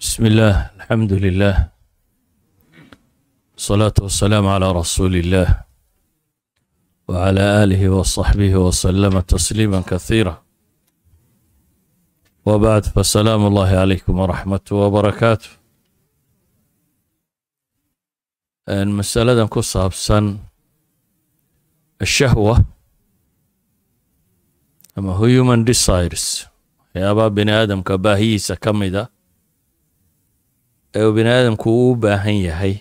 بسم الله الحمد لله الصلاة والسلام على رسول الله وعلى آله وصحبه وسلم تسليما كثيرا وبعد فسلام الله عليكم ورحمته وبركاته مسألة كصابسا الشهوة أما human desires waxyaabaa bini aadamka baahiyiisa ka mida ee uu bini aadamku u baahan yahay.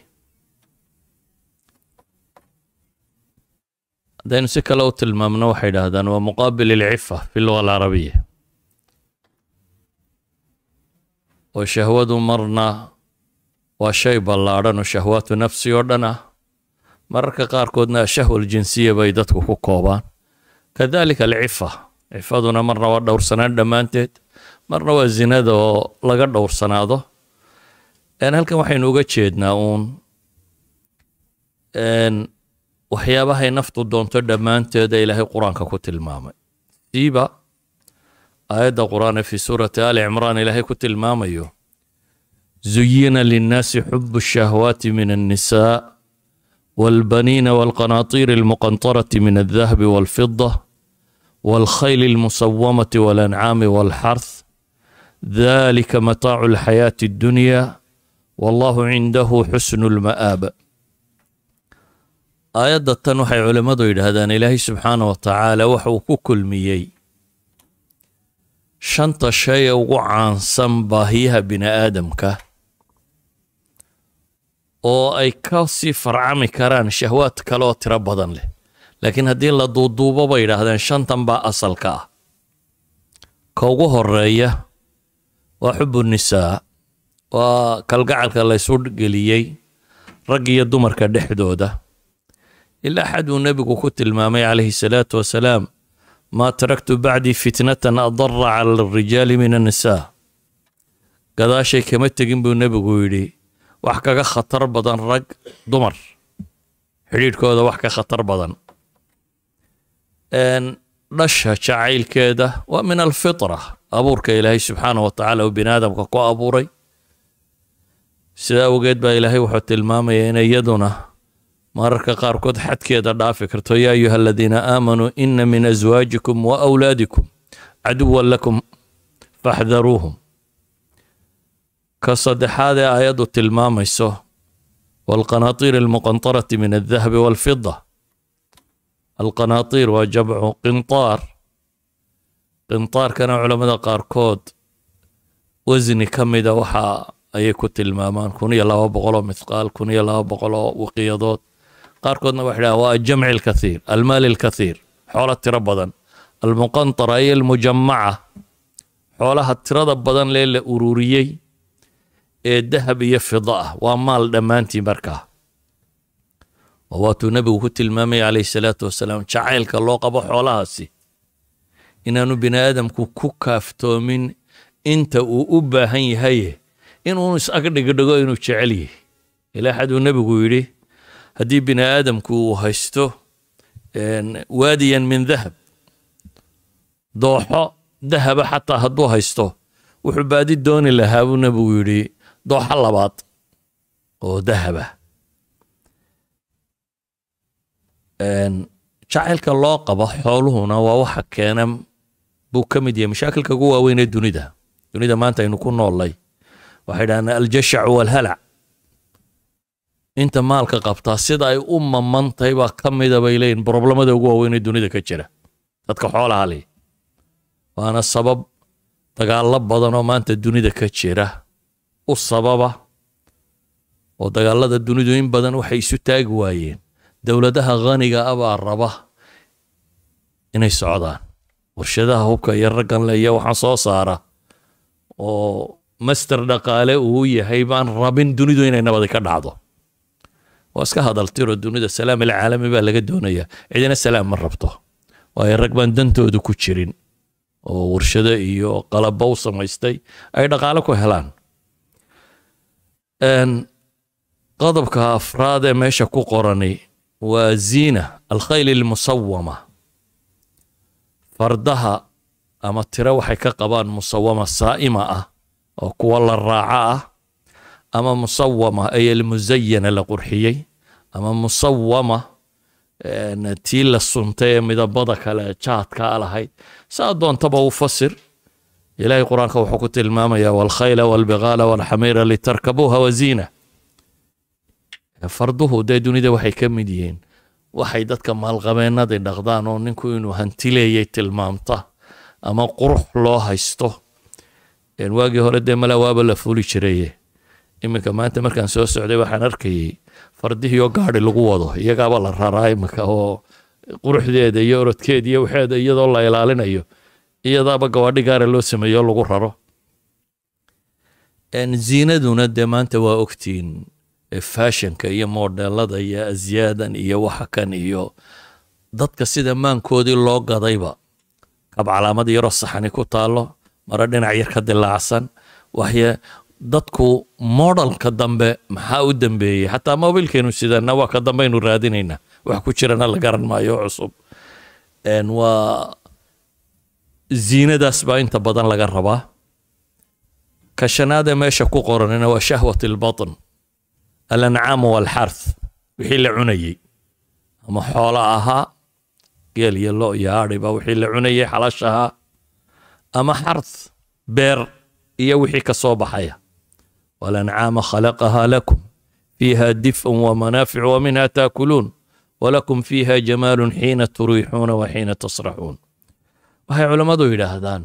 Haddaynu si kale u tilmaamno waxay idhaahdaan waa muqaabil ilcifa fi luga alcarabiya oo shahwadu marna waa shay ballaadhan oo shahwaatu nafsi oo dhan ah. Mararka qaarkoodna ashahwa aljinsiya bay dadku ku koobaan. Kadalika alcifa cifaduna marna waa dhowrsanaan dhammaanteed. Marna waa zinada oo laga dhowrsanaado halkan waxaynu uga jeednaa uun waxyaabahay naftu doonto dhammaanteeda ilaahay qur-aanka ku tilmaamay siiba aayadda qur-aan ee fi suurati ali cimraan ilaahay ku tilmaamayo zuyina linnaasi xubu الshahwaati min الnisaa والبنين والقناطير المقنطرة من الذهب والفضة والخيل المسومة والأنعام والحرث ذلك متاع الحياة الدنيا wallaahu cindahu xusnu lma'aab aayadda tan waxay culimmadu yidhaahdaan ilaahay subxaanah wa tacaala waxa uu ku kulmiyey shanta shay ee ugu caansan baahiyaha bini aadamka oo ay ka sii farcami karaan shahwaad kale oo tiro badan leh. Laakiin haddii la duuduubo bay yidhaahdeen shantan baa asalka ah. Ka ugu horreeya waa xubunisaa waa kalgacalka laysu geliyey rag iyo dumarka dhexdooda. Ilaa xad uu nebigu ku tilmaamay calayhi salaatu wasalaam maa taraktu bacdii fitnatan adara cala alrijaali min annisaa gadaashay kama tegin buu nebigu yidhi wax kaga khatar badan rag dumar. Xidhiidhkooda wax ka khatar badan. Dhasha jacaylkeeda waa min alfitra abuurka ilaahay subxaana wa tacaala uu bini aadamka ku abuuray sidaa awgeed baa ilaahay wuxuu tilmaamaya in iyaduna mararka qaarkood xadkeeda dhaafi karto yaa ayuha aladiina aamanuu ina min aswaajikum wa awlaadikum caduwan lakum faxdaruuhum. Ka saddexaad ee aayaddu tilmaamayso waalqanaatiir almuqantarati min aldahabi waalfida alqanaatiir waa jamcu qintaar. Qintaarkana culamada qaarkood wasni ka mida waxa ayay ku tilmaamaan kun iyo laba boqoloo mithqaal kun iyo laba boqoloo waqiyadood qaarkoodna waxay dhahaan waa ajamci alkathiir almaali alkathiir xoolo tiro badan almuqantara ay almujamaca xoolaha tirada badan lee la ururiyey ee dahab iyo fida ah waa maal dhammaantii markaa oo waatuu nebigu ku tilmaamaya calayhi salaatu wasalaam jacaylka loo qabo xoolahaasi inaanu bini aadamku ku kaaftoomin inta uu u baahan yahaye inuu is-ag dhigdhigo inuu jecel yahay. Ilaa xaduu nebigu yidhi haddii bini aadamku uu haysto waadiyan min dahab dooxo dahaba xataa hadduu haysto wuxuu baadi dooni lahaa buu nebigu yidhi dooxo labaad oo dahaba jacaylka loo qabo xooluhuna waa waxa keena buu ka mid yahay mashaakilka ugu waaweyn ee dunida. Dunida maanta aynu ku noollay waxay dhahdaan aljashacu waalhalac inta maalka qabtaa sida ay u mamantahay baa ka mida bay leeyihiin broblemada ugu waaweyn ee dunida ka jira. Dadka xoolaha leh. Waana sabab dagaallo badan oo maanta dunida ka jira. U sababa oo dagaalada dunidu in badan waxay isu taagi waayeen. Dowladaha khaniga ah baa raba inay socdaan. Warshadaha hubka iyo raggan le iyo waxaan soo saara oo master dhaqaale uu yahay baan rabin dunidu inay nabadi ka dhacdo. Waa iska hadaltiro dunida salaam alcaalami baa laga doonayaa. Cidina salaam ma rabto. Waayo rag baan dantoodu ku jirin oo warshado iyo qalabo u samaystay ay dhaqaale ku helaan. Qodobka afraad ee meesha ku qorani waa ziina alkhayl almusawama fardaha ama tiro waxay ka qabaan musawama saa'ima ah oo kuwa la raaca ah ama musawama ay almusayana la qurxiyey ama musawama tii la suntay ee midabada kale jaadkaa lahayd. Saa doontaba u fasir. Ilaahay qur'aanka wuxuu ku tilmaamayaa walkhayla walbigaala walxamiira litarkabuuha waziina farduhu dee dunida waxay ka mid yihiin. Waxay dadka maalqabeennadii dhaqdaan oo ninku inuu hantileeyay tilmaamta ama qurux loo haysto waagii hore dee mala waaba la fuli jiraye iminka maanta markaan soo socday waxaan arkayay fardihii oo gaari lagu wado iyagaaba la raraa iminka oo quruxdeeda iyo orodkeeda iyo waxeeda iyadoo la ilaalinayo iyadaaba gawaadhi gaara loo sameeyo lagu raro. Ziinaduna dee maanta waa ogtiin fashionka iyo modelada iyo asyaadan iyo waxa kan iyo dadka sida maankoodii loo gadayba kab calaamad yaroo saxani ku taalo maro dhinac yar ka dilaacsan waxye dadku modelka dambe maxaa u dambeeyey? Xataa mobilkeenu sidana waa ka dambaynu raadinaynaa wax ku jirana la garan maayo cusub. Waa ziinadaas baa inta badan laga rabaa. Ka meesha ku qoranina waa shahwat albatn alancaamu walxarth wixii la cunayey. Ama xoolo ahaa geel iyo lo iyo adhiba wixii la cunayey xalash ahaa ama xarth beer iyo wixii ka soo baxaya. Walancaama khalaqahaa lakum fiiha dif'un wamanaafic waminha taakuluun walakum fiiha jamaalun xiina turiixuuna wa xiina tasraxuun waxay culammadu yidhaahdaan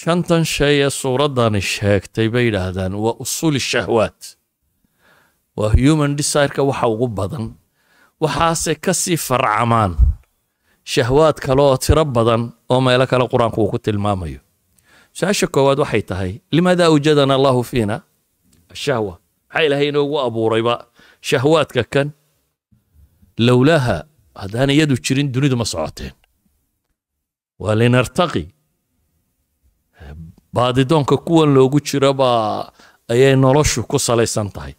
shantan shay ee suuraddani sheegtay bay yidhaahdaan waa usuuli shahwaat. Waa human desireka waxa ugu badan waxaase ka sii farcamaan shahwaad kale oo tiro badan oo meelo kale qur'aanku uu ku tilmaamayo. Su'aasha koowaad waxay tahay limaada awjadana allahu fiina? Ashahwa maxaa ilaahay inoogu abuurayba? Shahwaadka kan lowlaaha haddaan iyadu jirin dunidu ma socoteen. Waa linartaqi. Baadidoonka kuwan loogu jiro baa ayay noloshu ku salaysan tahay.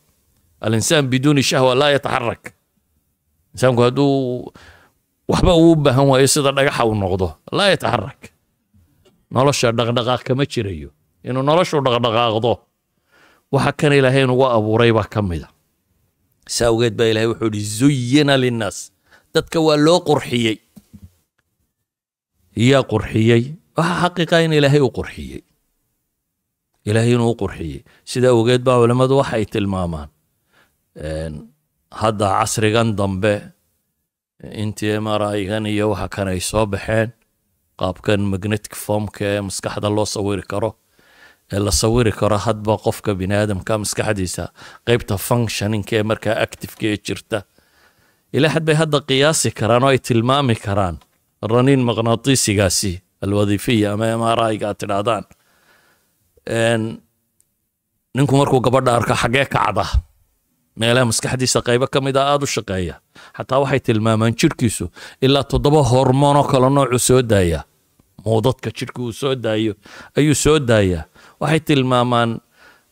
Alinsaan biduuni shahwa laa yataxarak insaanku hadduu waxba uu u baahan waayo sida dhagaxa uu noqdo. Laa yataxarak nolosha dhaqdhaqaaq kama jirayo. Inuu noloshu dhaqdhaqaaqdo waxa kan ilaahay inugu abuuray baa ka mida si awgeed baa ilahay wuxuu ihi zuyina linnaas. Dadka waa loo qurxiyey. Yaa qurxiyey waxa xaqiiqa in ilaahay u qurxiyey. Ilaahay inuu u qurxiyey. Sida awgeed baa culammadu waxay tilmaamaan hadda casrigan dambe intii mrigan iyo waxa kan ay soo baxeen qaabkan magnetic formka ee maskaxda loo sawiri karo ee la sawiri karo hadba qofka bini aadamka maskaxdiisa qeybta functioninka ee markaa activeka ee jirta. Ilaa xad bay hadda qiyaasi karaan oo ay tilmaami karaan. Raniin maqnaatiisigaasi alwadiifiya ama mriga aad tidhaahdaan ninku markuu gabadha arko xaggee kacda meelaha maskaxdiisa qaybo ka mid a aada u shaqeeya. Xataa waxay tilmaamaan jirhkiisu ilaa toddoba hormoonoo kale noocu soo daaya muudadka jirhka uu soo daayo? Ayuu soo daayaa. Waxay tilmaamaan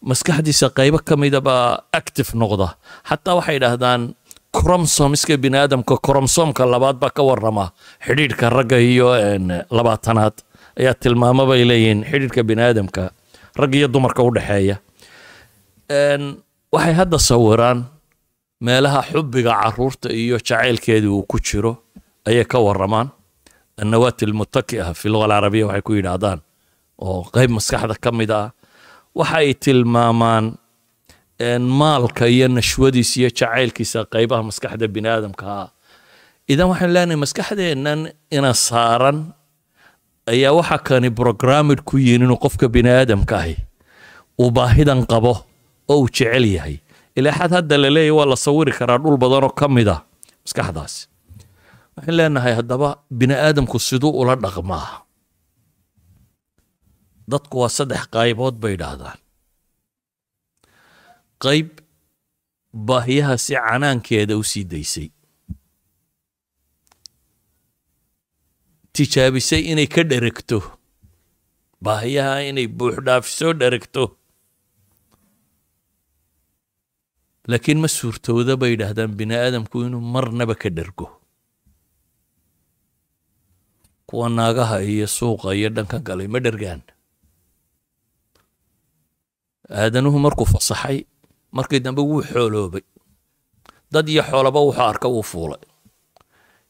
maskaxdiisa qaybo ka mida baa active noqda. Xataa waxay idhaahdaan cromsomiska bini aadamka cromsomka labaad baa ka warrama. Xidhiidhka ragga iyo labaatanaad. Ayaa tilmaamo bay leeyihiin xidhiidhka bini aadamka rag iyo dumarka u dhexeeya waxay hadda sawiraan meelaha xubbiga carruurta iyo jacaylkeedii uu ku jiro ayay ka warramaan. Annawaati almutaki'a fi luga alcarabiya waxay ku yidhaahdaan oo qayb maskaxda ka mid ah. Waxa ay tilmaamaan maalka iyo nashwadiisa iyo jacaylkiisa qaybaha maskaxda bini aadamka ah. Idan waxaan leenahay maskaxdeennan ina saaran ayaa waxa kani programmed ku yihiin inuu qofka bini aadamka ahi uu baahidan qabo oo uu jecel yahay. Ilaa xad hadda la leeyahy waa la sawiri karaa dhul badanoo ka mid ah maskaxdaasi waxaan leenahay haddaba bini aadamku siduu ula dhaqmaa. Dadku waa saddex qaybood bay idhaahdaan. Qayb baahiyaha si canaankeeda u sii daysay. Tijaabisay inay ka dheregto. Baahiyaha inay buuxdhaafisoo dheregto laakiin ma suurtooda bay yidhaahdaan bini aadamku inuu marnaba ka dhergo kuwa naagaha iyo suuqa iyo dhankan kale ma dhergaan aadanuhu markuu fasaxay markii dambe wuu xooloobay. Dad iyo xoolaba wuxuu arka wuu fuulay.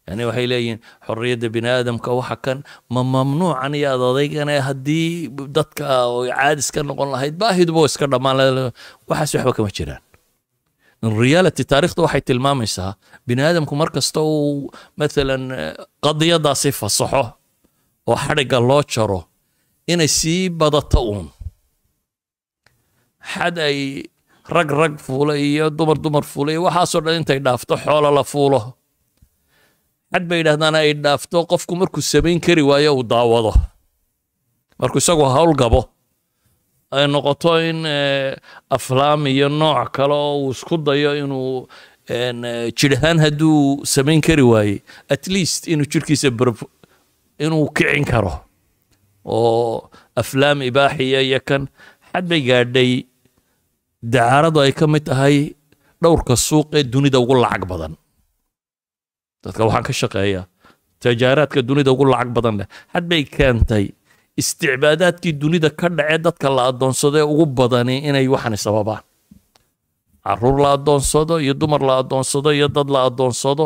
Yani waxay leeyihiin xorriyadda bini aadamka waxa kan ma mamnuucan iyo ad adaygane haddii dadka caadis ka noqon lahayd baahiduba iska dhammaan waxaas waxba kama jiraan reality taarikhda waxay tilmaamaysaa bini aadamku mar kasta uu maalan qadiyadaasi fasaxo oo xadhigga loo jaro inay sii badato uun. Xad ay rag rag fuula iyo dumar dumar fuula iyo waxaasoo dhan intay dhaafto xoolo la fuulo. Xad bay yidhahdaan ay dhaafto qofku markuu samayn kari waayo uu daawado. Markuu isagoo hawl gabo ay noqoto in aflaam iyo nooc kale oo uu isku dayo inuu jidhahaan hadduu samayn kari waayey at least inuu jirhkiisa inuu kicin karo oo aflaam ibaaxiya iyo kan xad bay gaadhay dacaaradu ay ka mid tahay dhowrka suuq ee dunida ugu lacag badan. Dadka waxaan ka shaqeeyaa tajaaraadka dunida ugu lacag badan leh xad bay keentay isticbaadaadkii dunida ka dhacee dadka la addoonsado ee ugu badani inay waxani sababaan. Caruur la addoonsado iyo dumar la addoonsado iyo dad la addoonsado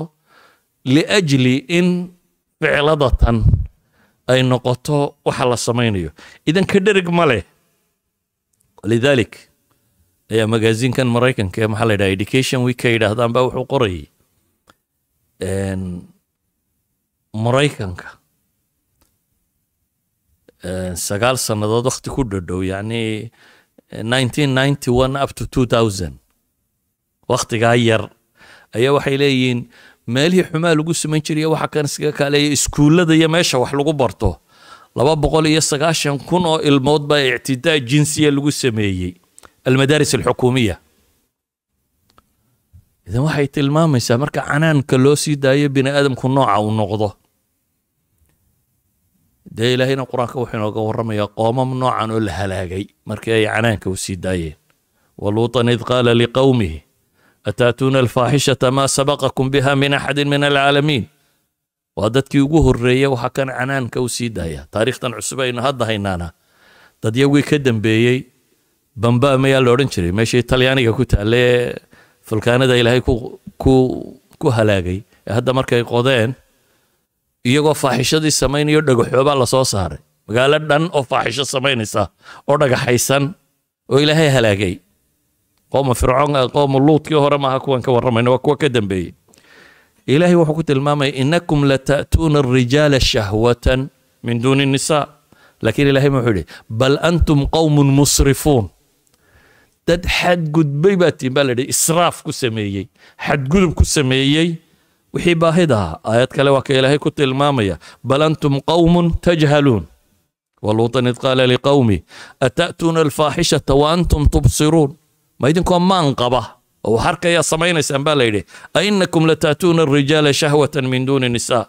liajli in ficladatan ay noqoto waxa la samaynayo. Idan ka dherig ma leh. Lidalik ayaa magaaziinkan maraykanka ee maxaa la yidhaha education week ka yidhaahdaan baa wuxuu qorayay maraykanka sagaal sannadood wakti ku dhadhow thousand. Wakhtigaa yar ayaa waxay leeyihiin meelihii xumaa lagu samayn jiray waxa kan iskaga kaaleeya iskuullada iyo meesha wax lagu barto. Laba boqol iyo sagaashan kun oo ilmood baa ictidaa jinsiya lagu sameeyey almadaaris alxukuumiya. Idan waxay tilmaamaysaa marka canaanka loo sii daayo bini aadamku nooca uu noqdo dee ilaahayna qur'aanka wuxuu inooga warramayaa qoomam noocan oo la halaagay. Markii ay canaanka u sii daayeen. Waluutan id qaala liqowmihi ataatuuna alfaaxishata maa sabaqakum biha min axadin min alcaalamiin? Waa dadkii ugu horreeya waxa kan canaanka u sii daaya. Taariikhtan cusub aynu hadda haynaana. Dadyagii ka dambeeyey. Bamba mayaa la odhan jiray meeshii talyaaniga ku taalla ee fulkaanada ilaahay ku halaagay ee hadda markay qodeen iyagoo faaxishadii samaynayo dhagaxoobaa la soo saaray. Magaalo dhan oo faaxisho samaynaysa oo dhagaxaysan oo ilaahay halaagay. Qooma fircoon qooma luudkii hore maaha kuwan ka warramayna waa kuwa ka dambeeyey. Ilaahay wuxuu ku tilmaamaya inakum lata'tuuna alrijaala shahwatan min duuni nisaa. Laakiin ilaahay muxuu yidhi bal antum qowmun musrifuun. Dad xadgudbay baa tiin baa la yidhi israaf ku sameeyey xadgudub ku sameeyey wixii baahida ahaa aayad kale waa ka ilaahay ku tilmaamaya bal antum qowmun tajhaluun. Waluutan id qaala liqowmi ata'tuuna alfaaxishata wa antum tubsiruun? Ma idinkoo maan qaba oo wax samaynaysaan baa la yidhi ainakum lata'tuuna alrijaala shahwatan min duuni nisaa.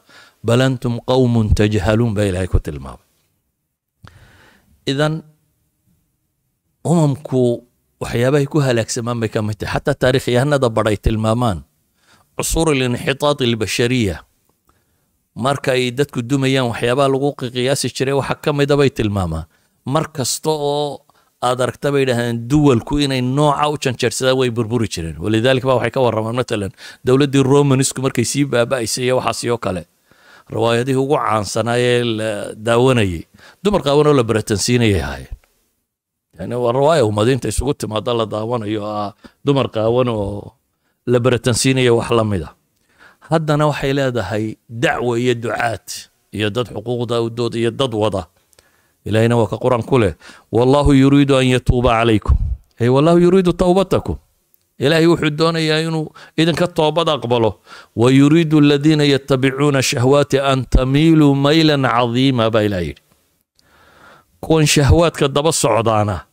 Bal antum qowmun tajhaluun baa ilaahay ku tilmaamay. Idan umamku waxyaabahay ku halaagsamaan bay ka mid tahay. Xataa taarikhyahanada badhay tilmaamaan cusuur alinxitaat albashariya marka ay dadku dumayaan waxyaabaha lagu qiyaasi jiray waxa ka mida bay tilmaamaan mar kasta oo aad aragta bay dhahdeen duwalku inay nooca u janjeersadaan way burburi jireen. Walidaalika ba waxay ka warramaan matalan dowladdii romanisku markay sii baaba'aysay iyo waxaas iyo kale. Riwaayadihii ugu caansanaaye la daawanayay. Dumar qaawan oo la baratansiinayay ahaayeen. Yani waa riwaaya ummadiinta isugu timaada la daawanayo ah dumar qaawan oo la baratansiinaya wax la mida. Haddana waxay leedahay dacwo iyo ducaad iyo dad xuquuqda udood iyo dad wada. Ilahina waa ka qur'aan ku leh wallahu yuriidu an yatuuba calaykum. Ay wallahu yuriidu towbatakum ilaahay wuxuu doonayaa inuu idinka toobad aqbalo. Wa yuriidu aladiina yatabicuuna shahwaati an tamiiluu maylan cadiima baa ilaah yidhi. Kuwan shahwaadka daba socdaana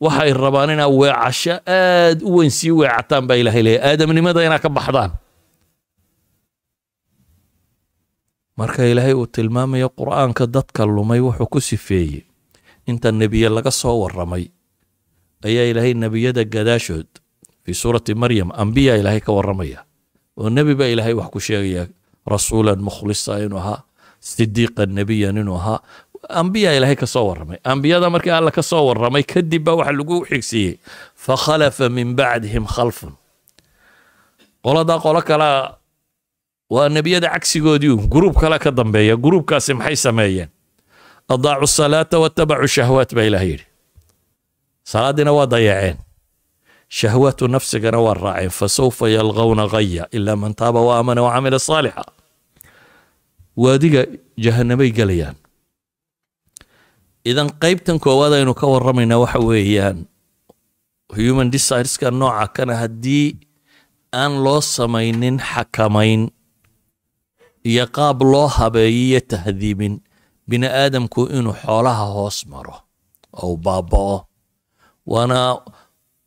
waxay rabaan inaa weecasho aad u weyn sii weecataan baa ilahay leeyahy aadamnimada inaa ka baxdaan. Marka ilaahay uu tilmaamayo qur'aanka dadka lumay wuxuu ku sifeeyey. Inta nebiye laga soo warramay ayaa ilaahay nebiyada gadaashood fii suurati maryam ambiya ilaahay ka warramaya. Oo nebi baa ilaahay wax ku sheegaya rasuulan mukhlisa inuu ahaa sidiiqan nebiyan inuu ahaa ambiya ilaahay ka soo warramay. Ambiyada markii alla ka soo warramay kadib baa waxa lagu xigsiiyey. Fakhalafa min bacdihim khalfun. Qoladaa qolo kala waa nebiyada cagsigoodii un gruub kale ka dambeeya. Gruubkaasi maxay sameeyeen? Adaacu salaata wattabacu shahwaat baa ilaah yidhi. Salaadiina waa dayaceen shahwaatu nafsigana waa raaceen. Fasawfa yalqawna gaya ilaa man taaba wa aamana wa camila saalixa. Waadiga jahanamay gelayaan idan qaybtan koowaad aynu ka warramaynaa waxa weeyaan human desireska nooca kana haddii aan loo samaynin xakamayn iyo qaab loo habeeyiyo tahdiibin bini aadamku inuu xoolaha hoos maro ou baaba'o. Waana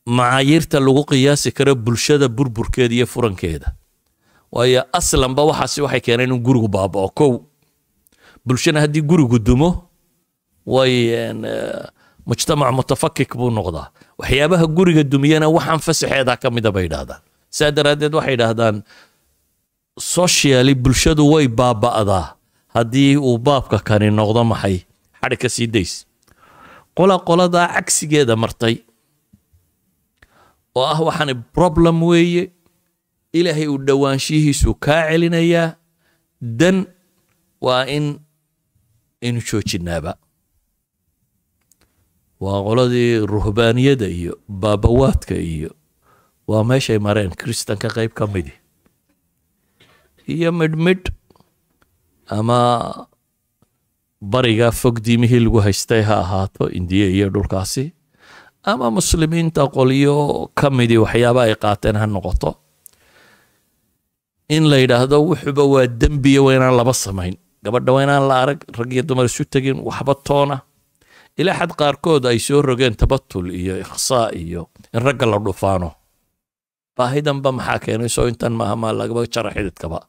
macaayiirta lagu qiyaasi karo bulshada burburkeeda iyo furankeeda. Waayo aslanba waxaasi waxay keeneen in gurigu baaba'o. Kow bulshana haddii gurigu dumo way mujtamac mutafakik buu noqdaa. Waxyaabaha guriga dumiyana waxaan fasaxeeda ka mida bay yidhaahdaan saa daraaddeed waxay yidhaahdaan socially bulshadu way baaba'daa. Haddii uu baabka kani noqdo maxay? Xadhi ka sii days. Qola qoladaa cagsigeeda martay oo ah waxaani problem weeye. Ilaahay uu dhowaanshihiisu kaa celinayaa. Dan waa in inu joojinaaba waa qoladii ruhbaaniyada iyo baabawaadka iyo waa meeshay mareen kristanka qayb ka midi. Iyo midhmidh ama bariga fog diimihii lagu haystay ha ahaato indiya iyo dhulkaasi ama muslimiinta qolyo ka midii waxyaaba ay qaateen ha noqoto. In la yidhaahdo wuxuba waa dembiya waa inaan laba samayn. Gabadha waa inaan la arag rag iyo dumar isu tegin waxba toona ilaa xad qaarkood ay soo rogeen tabatul iyo ikhsaa iyo in ragga la dhufaano. Baahidanba maxaa keenay? Soo intan maaha maa lagaba jara xididkaba.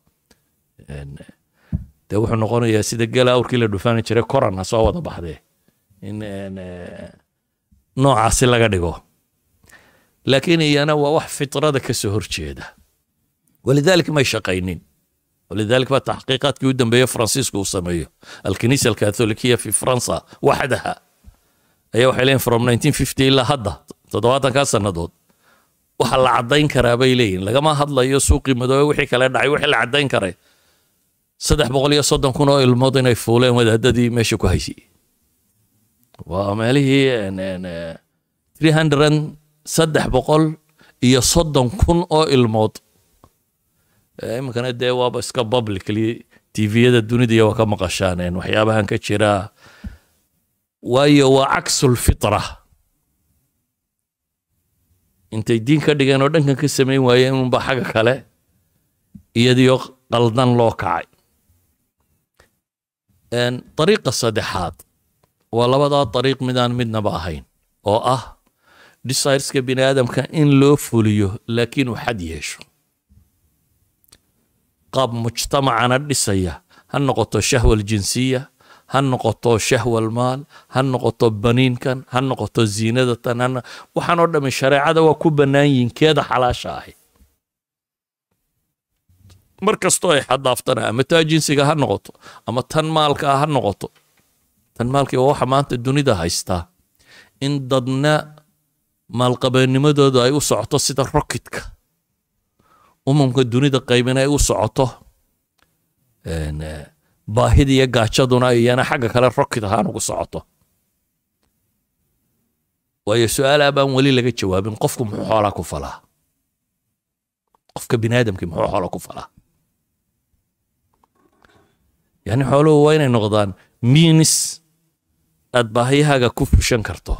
Dee wuxuu noqonayaa sida gela awrkii la dhufaani jiray korona soo wada baxdee. In eh, noocaasi laga dhigo. Laakiin iyana waa wax fitrada ka soo horjeeda walidalik may shaqaynin. ولذلك بقى تحقيقات جدا بيه فرانسيسكو وسميه الكنيسة الكاثوليكية في فرنسا وحدها ayaa waxay leeyihiin from ilaa hadda toddobaatankaa sannadood. Waxa la caddayn karaa bay leeyihiin lagama hadlayo suuqii madoobe wixii kale dhacay wixii la caddayn karay. Saddex boqol iyo soddon kun oo ilmood inay fuuleen wadaadadii meesha ku haysay waa meelihii e, three hundred saddex boqol iyo soddon kun oo ilmood. E, Iminkana dee waaba iska publicly tiviyada dunida iyo waa ka maqashaan waxyaabahan ka jira waayo waa caksul fitra. Intay diin ka dhigeen oo dhankan ka samayn waayeen unba xagga kale iyadiyo qaldan loo kacay. Dariiqa saddexaad waa labadaa dariiq midaan midnaba ahayn oo ah desireska bini aadamka in loo fuliyo laakiin uu xad yeesho. Qaab mujtamacana dhisaya ha noqoto shahwa aljinsiya ha noqoto shahwa almaal ha noqoto baniinkan ha noqoto ziinadatan waxaan oo dhammi shareecada waa ku bannaan yihiin keeda xalaasha ahi. Mar kastoo ay xadaaftana ama taa jinsiga ha noqoto ama tan maalka ha noqoto tan maalkii waa waxa maanta dunida haystaa in dadna maalqabeenimadooda ay u socoto sida rokitka umamka dunida qaybina ay u socoto baahida iyo gaajaduna iyana xagga kale rokid ahaan ugu socoto. Waayo su'aalaha baan weli laga jawaabin qofku muxuu xoolaa ku falaa? Qofka bini aadamkii muxuu xoolaa ku falaa? Yani xooluhu waa inay noqdaan miinis aad baahiyahaaga ku fushan karto.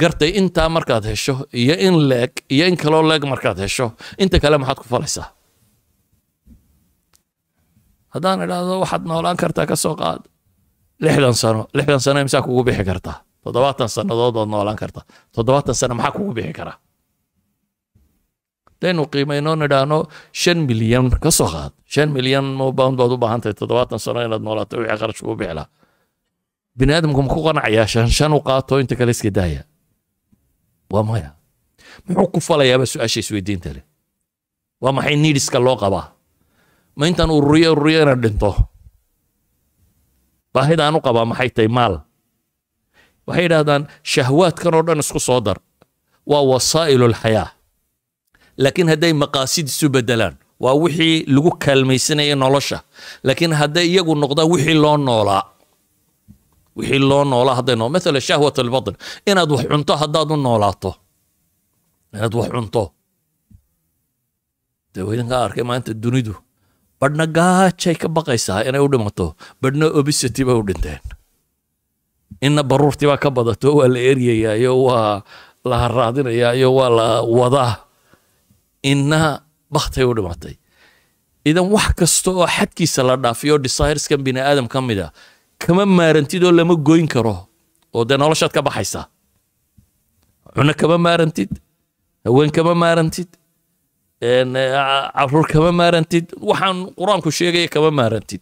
Gartay intaa markaad hesho iyo in leeg iyo in kaloo leeg markaad hesho inta kale maxaad ku falaysaa haddaan idhaahdo waxaad noolaan kartaa ka soo qaad lixdan sano. Lixdan sano imsaa kugu bixi kartaa? Toddobaatan sannadood ood noolaan kartaa. Toddobaatan sano maxaa kugu bixi karaa? Hadaynu qiimayno nidhaahno shan milyan ka soo qaad. Shan milyan mobound baad u baahan tahay. Toddobaatan sano inaad noolaato wixii kharash kugu bixi lahaa. Bini aadamku ma ku qanacayaa shan shan u qaato inta kale iska daaya. Waa maya. Muxuu ku falayaaba su'aasha isweydiinta leh waa maxay niidiska loo qabaa ma intaan ururiyo ururiyo inaan dhinto baahida aan u qabaa maxay tahay maal waxay yidhahdaan shahwaadkan oo dhan isku soo dar waa wasaa'ilu lxayaa laakiin hadday maqaasid isu bedelaan waa wixii lagu kaalmaysanaya nolosha. Laakiin hadday iyagu noqdaan wixii loo noolaa wixii loo noolaa hadday noo mathala shahwat albatn inaad wax cunto haddaad u noolaato. Inaad wax cunto. Dee idinkaa arkay maanta dunidu badhna gaajay ka baqaysaa inay u dhimato badhna obesity bay u dhinteen inna baruurtii baa ka badato waa la eryayaayo waa la haraadinayaayo waa la wadaa inna baktay u dhimatay idan wax kasta oo xadkiisa la dhaafiyo desireskan bini aadam ka mid a. Kama maarantid oo lama goyn karo oo dee noloshaad ka baxaysaa cuno kama maarantid haween kama maarantid carruur kama maarantid. Waxaan qur'aanku sheegaya kama maarantid.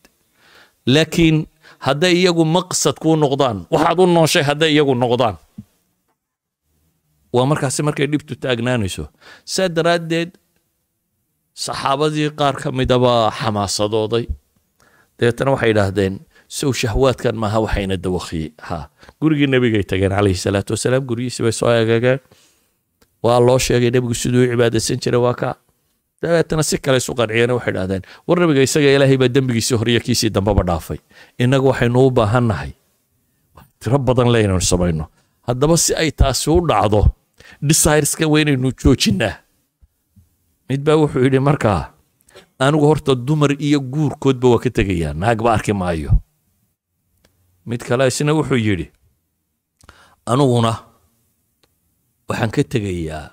Laakiin hadday iyagu maqsad kuu noqdaan waxaad u nooshay hadday iyagu noqdaan. Waa markaasi markay dhibtu taagnaanayso. Saa daraaddeed saxaabadii qaar ka midabaa xamaasadooday. Dabeetana waxay yidhaahdeen sow shahwaadkan maaha waxayna dawakiyey ha gurigii nebigay tageen calayhi salaatu wasalaam guryihiisi bay soo eegageen waa loo sheegay nebigu siduu cibaadaysan jiray waa ka. Dabeetana si kale isu qanciyeen waxay idhahdeen war nabiga isaga ilaahay baa dembigiisii horiyo kiisii dambaba dhaafay. Innagu waxaynu u baahannahay. Tiro badan le inaynu samayno. Haddaba si ay taasi u dhacdo desireska waa inaynu joojinnaa mid baa wuxuu yidhi markaa anigu horta dumar iyo guurkoodba waa ka tegayaa naagba arki maayo. Mid kale isna wuxuu yidhi aniguna waxaan ka tegayaa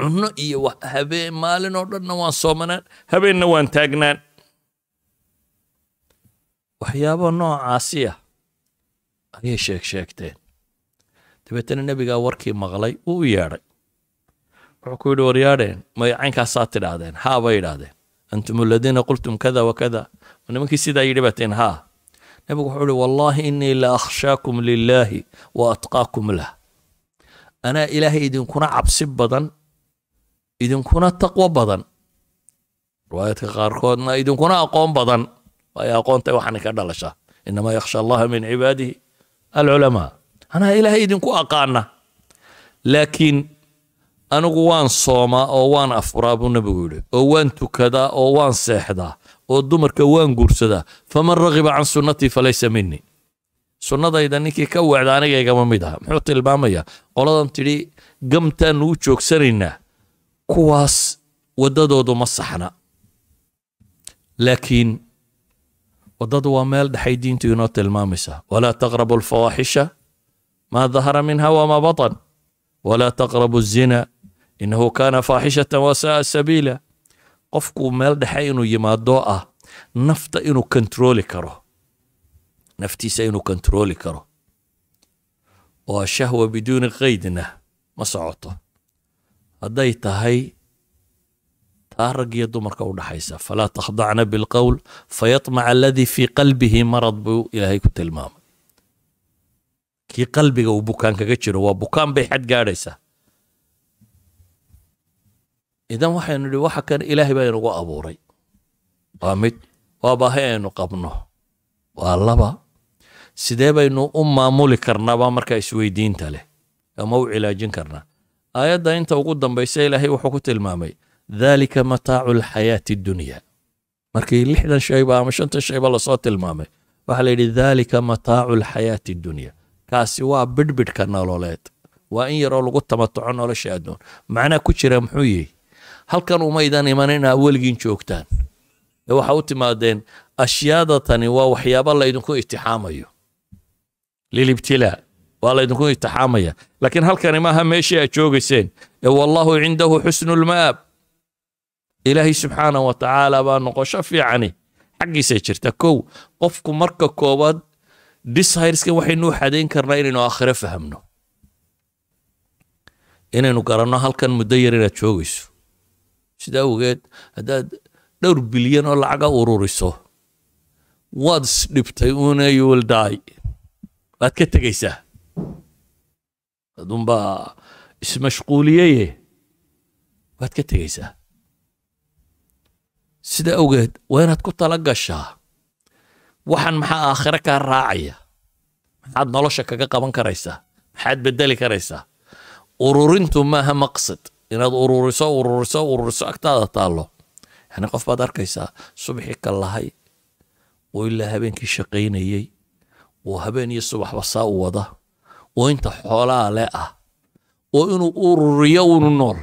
cunno iyo habeen maalin oo dhanna waan soomanaan habeenna waan taagnaan. Waxyaabo noocaasi ah ayay sheeg sheegteen. Dabeetana nebigaa warkii maqlay wuu u yeedhay. Wuxuu ku yidhi waryaadheen may caynkaasaa tidhaahdeen haa bay idhaahdeen antum aladiina qultum kada wa kada. Nimankii sidaa yidhi baateen haa. Nebigu wuxuu ihi wallaahi innii la akhshaakum lilaahi wa atqaakum lah anaa ilaahay idinkuna cabsi badan idinkuna taqwo badan riwaayadka qaarkoodna idinkuna aqoon badan waayo aqoontay waxaana ka dhalashaa inamaa yakhsha allaha min cibaadihi alculamaa anaa ilaahay idinku aqaana laakiin anigu waan soomaa oo waan afuraa buu nebigu yidhi oo waan tukadaa oo waan seexdaa oo dumarka waan guursadaa faman ragiba can sunnatii falaysa minii sunnadayda ninkii ka wacda aniga igama mid aha. Muxuu tilmaamayaa qoladan tidhi gamtaannu u joogsanaynaa kuwaas waddadoodu ma saxna. Laakiin waddadu waa meel dhexay diintu inoo tilmaamaysa. Walaa taqrabu alfawaaxisha maa dahara minha wamaa batan walaa taqrabu الzina inahu kana faaxishatan wasa'a sabiila. Qofku meel dhexe inuu yimaado ah nafta inuu kontrooli karo naftiisa inuu kontrooli karo oo ashahwa biduuni qaydna ma socoto hadday tahay taa rag iyo dumarka u dhaxaysa falaa takhdacna bilqowl fayatmaca aladii fii qalbihi marad buu ilaahay ku tilmaamay kii qalbiga uu bukaan kaga jiro waa bukaan bay xad gaadhaysaa idan waxaynu idhi waxa kan ilaahay baa inagu abuuray waa mid waa baahi aynu qabno waa laba sidee baynu u maamuli karnaaba markaa isweydiinta leh ama u cilaajin karnaa. Aayadda inta ugu dambaysa ilaahay wuxuu ku tilmaamay dhalika mataacu alxayaati addunya markii lixdan shayba ama shantan shayba la soo tilmaamay waxaa la yidhi dhalika mataacu alxayaati addunya kaasi waa bidhbidhka nololeed. Waa in yaroo lagu tamatuco nolosha adduun. Macnaa ku jira muxuu yihi halkan umaydan iman inaa weligiin joogtaan. Ee waxa u timaadeen ashyaada waa waxyaaba laydinku itixaamayo lilibtilaa waa laydinku itixaamaya laakiin halkani maaha meeshii aad joogayseen. Ee wallahu cindahu xusnu lma'aab ilaahay subxaana wa tacaala baa noqosho fiicani xaggiisay jirta. Kow qofku marka koowaad dishairskan waxaynu u xadayn karnaa inaynu aakhiro fahamno. Inaynu garanno halkan muddo yar inaad joogayso. Sida awgeed haddaad dhowr bilyan oo lacaga ururiso waad isdhibtay una you will die waad ka tegaysaa adunbaa ismashquuliyeye waad ka tegaysaa sida awgeed waa inaad ku tala gashaa? Waxaan maxaa aakhire kaa raacaya? Maxaad nolosha kaga qaban karaysaa? Maxaad bedeli karaysaa? Ururintu maaha maqsad. Inaad ururiso ururiso ururiso agtaada taallo. Yani qof baad arkaysaa subaxii ka lahay oo ilaa habeenkii shaqaynayey oo habeen iyo subaxba saa u wada oo inta xoolaa le ah oo inuu ururiyo unu nool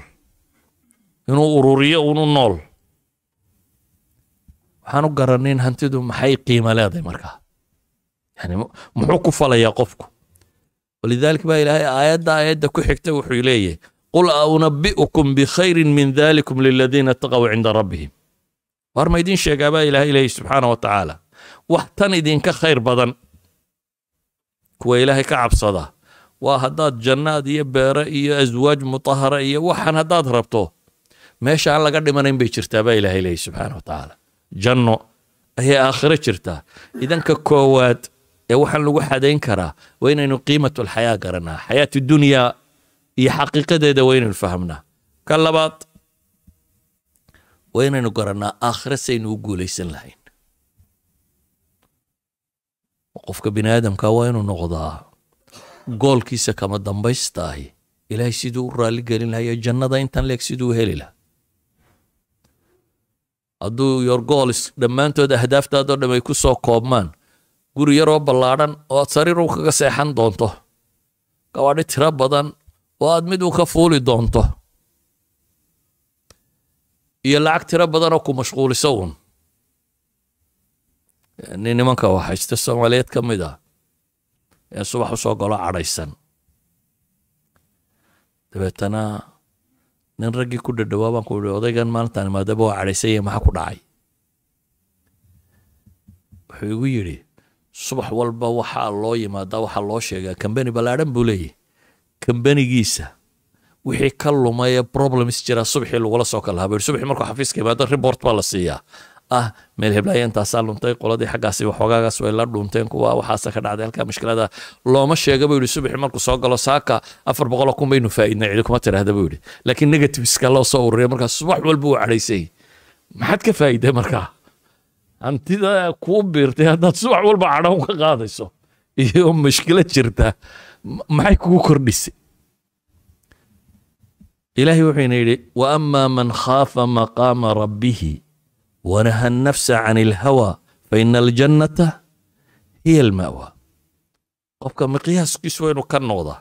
inuu ururiyo unu nool. Waxaan u garanayn hantidu maxay qiimo leedahay markaa yani muxuu ku falayaa qofku? Walidaalika baa ilaahay aayadda aayadda ku xigta wuxuu leeyahay qul aunabi'ukum bikhayrin min dalikum liladiina taqaw cinda rabbihim. War ma idiin sheegaa baa ilaahay leeyahy subxaana wa tacaala wax tan idinka khayr badan kuwa ilaahay ka cabsada. Waa haddaad jannaad iyo beere iyo aswaaj mutahara iyo waxaan haddaad rabto meesha aan laga dhimanayn bay jirtaa baa ilaahay leeyahy subxaana wa tacaala. Janno ayay aakhiro jirtaa. Idanka koowaad ee waxaan lagu xadayn karaa waa inaynu qiimatu alxayaa garanaa xayaati dunyaa iyo xaqiiqadeeda waa inaynu fahamnaa. Ka labaad waa inaynu garannaa aakhiro saynu u guulaysan lahayn qofka bini aadamka waa inuu noqdaa goolkiisa kama dambaysta ahi ilaahay siduu u raalli gelin lahayo jannada intan leeg siduu u heli lahaa. Hadduu your gools dhammaantood ahdaaftaadoo dham ay ku soo koobmaan guri yaroo ballaadhan oo aad sariiru kaga seexan doonto gawaadhi tiro badan oo aad mid uu ka fuuli doonto iyo lacag tiro badanoo ku mashquuliso uun nimanka waxaysta soomaaliyeed ka mid ah ee subax u soo galo cadhaysan. Dabeetana nin raggii ku dhadhawaa baan ku ihi odaygan maalintaan imaadaba waa cadhaysan yahay maxaa ku dhacay? Wuxuu igu yidhi subax walba waxaa loo yimaadaa waxaa loo sheegaa. Kambani ballaadhan buu leeyahy kambanigiisa wixii ka lumay ee problems jira subaxii lagula soo kala haba subaxii markuu xafiiska imaado report baa la siiyaa ah meel heblaaya intaasaa luntay qoladii xaggaasi waxoogaagaas way la dhunteen kuwa waxaasa ka dhacday halkaa mushkilada. Looma sheega buu yidhi subaxii markuu soo galo saaka afar boqoloo kun baynu faa'iidnay cidi kuma tiraahda buu yidhi. Laakiin negativeska loo soo ururiya markaa subax walba uu cadhaysay. Maxaad ka faa'iiday markaa? Hantida kuu biirtay haddaad subax walba cadhoon ka qaadayso iyo mushkilad jirta maxay kugu kordhisay? Ilaahay wuxuuna yidhi wa amaa man khaafa maqaama rabbihi wanaha annafsa can ilhawa faina aljannata hiya alma'wa qofka miqyaaskiisu waa inuu ka noqdaa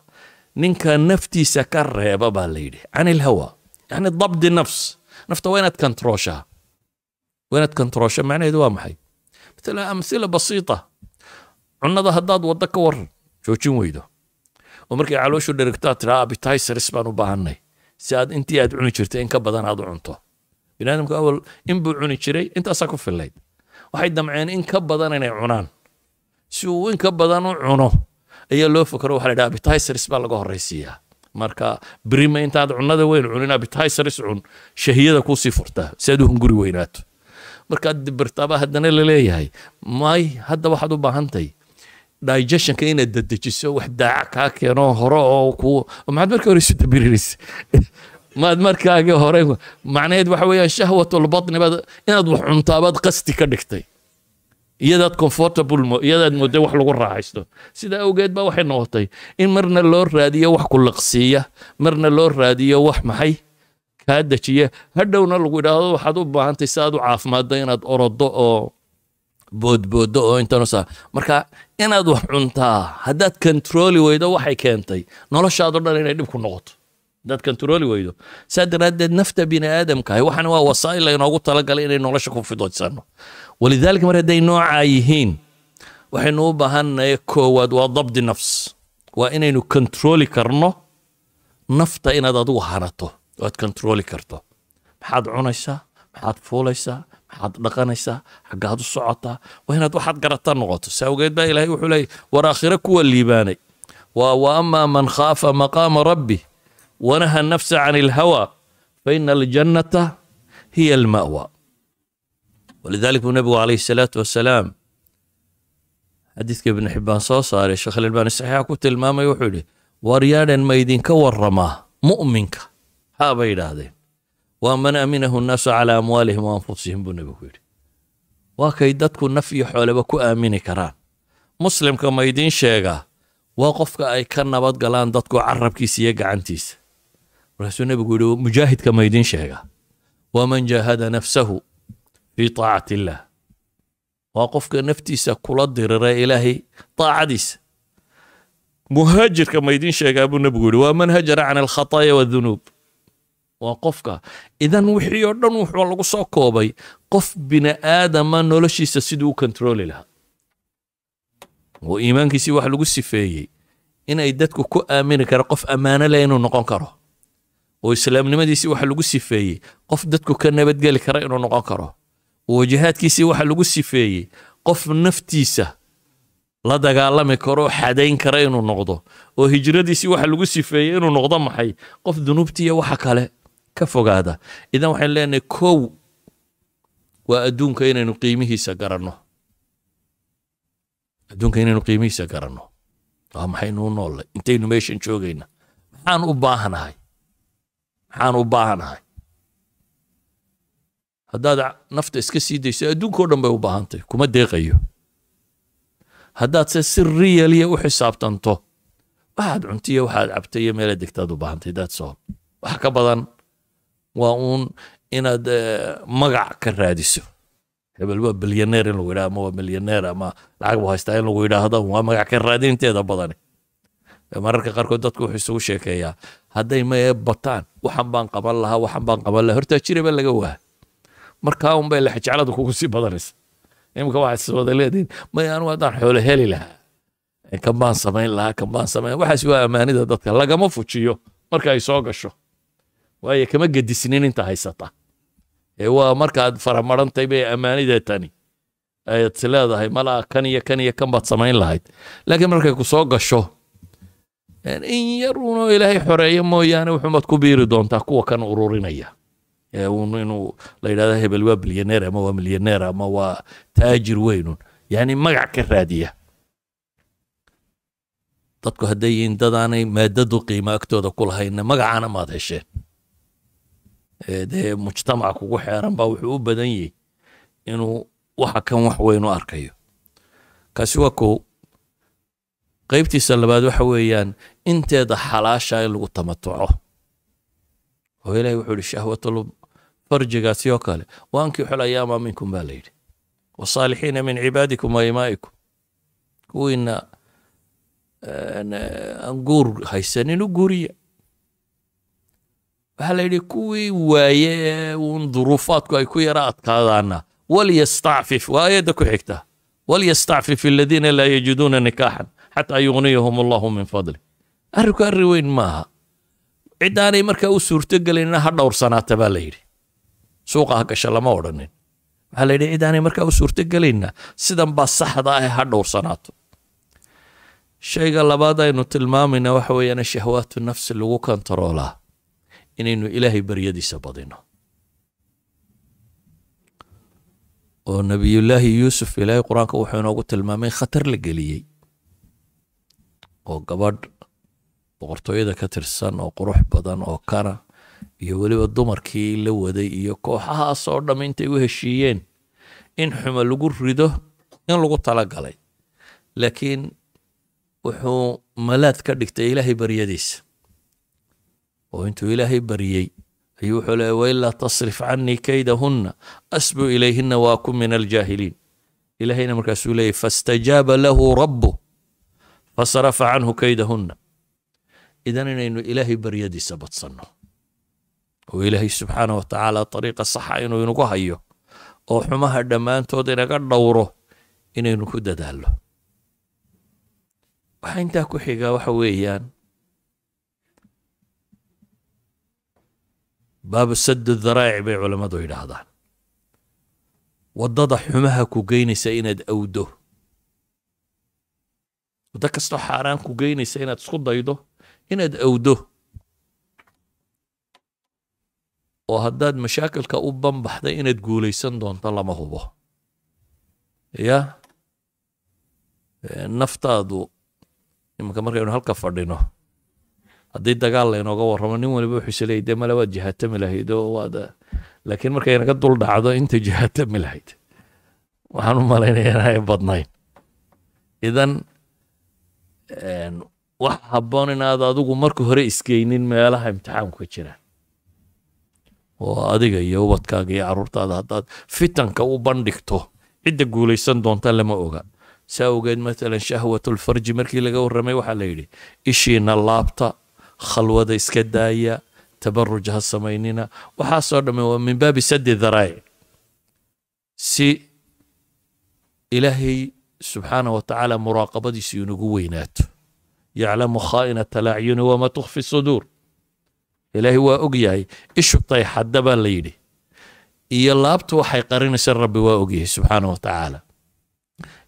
ninka naftiisa ka reeba baa la yidhi can ilhawa yani dabdi nafs nafta waa inaad kantrooshaa waa inaad kantroosha macnaheedu waa maxay matala amhila basiita cunnada haddaad waddo ka waran joojin weydo oo markay calooshu dherigtaa tiraa abitaisaris baan u baahannay si aad intii jirtay in ka badan aad cunto biniaadamku awal in buu cuni jiray intaasaa ku fillayd waxay damceen in ka badan inay cunaan. Si uu in ka badan u cuno ayaa loo fakaro waxa la yidhaha abitaisaris baa laga horraysiiyaa marka birima intaad cunnada weyn cunin abitaisaris cun shahiyada kuusii furtaa si aad u hunguri weynaato. Markaad dibirtaaba haddana la leeyahay may hadda waxaad u baahantahay digestionka inaad dedejiso wax daaca kaa keeno hore oo ku maxaad markii hore isu dabirinaysa maad markaagii hore macnaheed waxa weeyaan shahwatulbatni baad inaad wax cuntaabaad qasti ka dhigtay. Iyadaad comfortable iyadaad mooday wax lagu raaxaysto. Sidaa awgeed baa waxay noqotay in marna loo raadiyo wax ku liqsiiya marna loo raadiyo wax maxay kaa dejiya. Hadhowna lagu idhaahdo waxaad u baahantay si aad u caafimaaddo inaad orodo oo boodboodo oo intanusa marka inaad wax cuntaa haddaad kontrooli weydo waxay keentay. Noloshaado dhan inay dhib ku noqoto haddaad kontrooli weydo. Saa daraaddeed nafta bini aadamkahay waxaan waa wasaa'il laynoogu talagalay inay nolosha ku fidoysano walidaalika mar hadday noocaa yihiin waxaynu u baahannahay koowaad waa dabdi nafs. Waa inaynu kontrooli karno nafta inaad adigu hanato oo aad kontrooli karto. Maxaad cunaysaa maxaad fuulaysaa maxaad dhaqanaysaa xaggaad u socotaa waa inaad waxaad garata noqoto. Si awgeed baa ilaahay wuxuu leeyay war aakhire kuwa liibaanay. Waa wa man khaafa maqaama rabbi wanaha nafsa can ilhawa faina aljannata hiya alma'wa walidalik buu nabigu calayhi salaatu wasalaam xadiidka ibnu xibbaan soo saaray sheekh alalbaani saxiixa ku tilmaamay wuxuu yidhi waryaadhan ma idinka warramaa mu'minka haabay yidhaahdeen waa man aminahu nnaasu calaa amwaalihim wa anfusihim buu nebigu yidhi waa kay dadku naf iyo xooleba ku aamini karaan muslimka ma idiin sheegaa waa qofka ay ka nabad galaan dadku carabkiisa iyo gacantiisa markaasuu nebigu yihi mujaahidka ma idiin sheegaa waa man jaahada nafsahu fii taacati illaah waa qofka naftiisa kula dirira ilaahay taacadiisa muhaajirka ma idiin sheegaa buu nebigu yihi waa man hajara can alkhataaya wadunuub waa qofka idan wixii oo dhan wuxuu lagu soo koobay qof bini aadama noloshiisa siduu u kontrooli lahaa oo iimaankiisii wax lagu sifeeyey inay dadku ku aamini kara qof ammaano leh inuu noqon karo oo islaamnimadiisii waxa lagu sifeeyey. Qof dadku ka nabadgeli kara inuu noqon karo. Oo jihaadkiisii waxa lagu sifeeyey. Qof naftiisa la dagaalami karo xadayn kara inuu noqdo. Oo hijradiisii waxa lagu sifeeyey inuu noqdo maxay? Qof dunuubtiiyo waxa kale ka fogaada. Idan waxaan leenahay kow waa adduunka inaynu qiimihiisa garanno. Adduunka inaynu qiimihiisa garanno. Waa maxaynu u noollay intaynu meeshan joogayna. Maxaan u baahanahay maxaan u baahanahay. Haddaad nafta iska sii dayso adduunkao dhan bay u baahantahy kuma deeqayo. Haddaad se si riyaliya u xisaabtanto waxaad cuntiyo waxaad cabtay iyo meela degtaad u baahantay daad soo wax ka badan waa uun inaad magac ka raadiso. Hebel waa bilyaneer in lagu yidhaha ama waa milyaneer ama lacag buu haystaa in lagu yidhaahdo waa magac ka raadinteeda badani mararka qaarkood dadku wuxuu isugu sheekeeyaa hadday mae bataan waxan baan qaban lahaa waxan baan qaban lahaa. Hortaa jiraba laga waa markaa un bay lexjecladu kugu sii badanaysa. Imika waxaad wada leedihin may anu haddaan xoolo heli lahaa? Kan baan samayn lahaa kan baan samayn. Waxaas waa ammaanida dadka lagama fujiyo marka ay soo gasho. Waayo kama gedisnin inta haysata. Ee waa markaad faramarantay bay ammaanida tani. Ayaad leedahay malaa kan iyo kan iyo kan baad samayn lahayd. Laakiin markay ku gasho in yaruunoo ilaahay xoreeyo mooyaane wuxuumaad ku biiri doontaa kuwa kan ururinaya. Un inuu la yidhahdo hebel waa bilyaneer ama waa milyaneer ama waa taajir weynun. Yani magac ka raadiya. Dadku hadday yihiin dadaanay maadadu qiimo agtooda ku lahayna magacana maad hesheen. Dee mujtamac kugu xeeran baa wuxuu u badan yahay inuu waxa kan wax weyn u arkayo. Kaasi waa kow qaybtiisa labaad waxa weeyaan inteeda xalaasha in lagu tamatuco. Oo ilahi wuxuu ihi shahwatul farjigaasi oo kale waankixul ayaama minkum baa la yidhi. Wasaalixiina min cibaadikum wa imaa'ikum. Kuwiina aan guur haysanin u guuriya. Waxaa la yidhi kuwii waaye uun duruufaadku ay ku yara adkaadaana walyastacfif waa aayadda ku xigta. Walyastacfif aladiina laa yajiduuna nikaaxan xataa yugniyahum allahu min fadli arrinku arri weyn maaha. Ciddaanay markaa u suurtogelinna ha dhowrsanaata baa la yidhi. Suuqa ha gasha lama odhanin. Waxaa la yidhi ciddaanay markaa u suurtogelinna sidan saxda ah ha dhowrsanaato. Shayga labaad aynu tilmaamayna waxa weeyaan shahwaatu nafsi lagu kontaroolaa inaynu ilaahay baryadiisa badino. Oo nebiyullaahi yuusuf ilaahay qur'aanka wuxuu inoogu tilmaamay khatar la geliyey. Oo gabadh boqortooyada ka tirsan oo qurux badan oo kana iyo weliba dumarkii la waday iyo kooxahaas oo dham intay u heshiiyeen in xumo lagu rido in lagu talagalay. Laakiin wuxuu malaad ka dhigtay ilaahay baryadiisa. Oo intuu ilaahay baryey ayuu wuxuu leeya wailaa tasrif canii kaydahunna asbu ilayhina waa ku min aljaahiliin. Ilaahayna markaasuu leeyay fastajaaba lahu rabbu fasarafa canhu kaydahunna idan inaynu ilaahay baryadiisa badsanno. Oo ilaahay subxaanah wa tacaala saxa inuu inagu hayo oo xumaha dhammaantood inaga dhowro inaynu ku dadaallo. Waxaa intaa ku xigaa waxa weeyaan baabu sadu daraa'ic bay culammadu yidhaahdaan. Waddada xumaha ku geynaysa inaad awdo. Waddo kastoo xaaraan ku geynaysa inaad isku daydo inaad awdo oo haddaad mashaakilka u banbaxday inaad guulaysan doonto lama hubo. Ya naftaadu iminka markaynu halka fadhino haddii dagaal laynooga warramo nin waliba wuxuu isleeyay dee male waad jihaatami lahayd oo waad laakiin markay naga dul dhacdo inta jihaatami lahayd. Waxaan u malaynaya inay badnayn. Idan wax habboon inaad adigu marka hore isgeynin meelaha imtixaanku ka jiraan oo adiga iyo ubadkaaga iyo carruurtaada haddaad fitanka u bandhigto cidda guulaysan doonta lama oga. Saa awgeed matalan shahwatulfarji markii laga warramay waxaa la yidhi ishiina laabta khalwada iska daaya tabaruj ha samaynina waxaasoo dhamme waa min baabi sadi daraa'ic si ilaahay subxaana wa tacaala muraaqabadiisu inagu weynaato yaclamu khaa'inata alacyuni wama tukfi suduur ilaahay waa og yahay ishu tayxadda baa la yidhi iyo laabtu waxay qarinaysa rabbi waa og yahay subxaana wa tacaala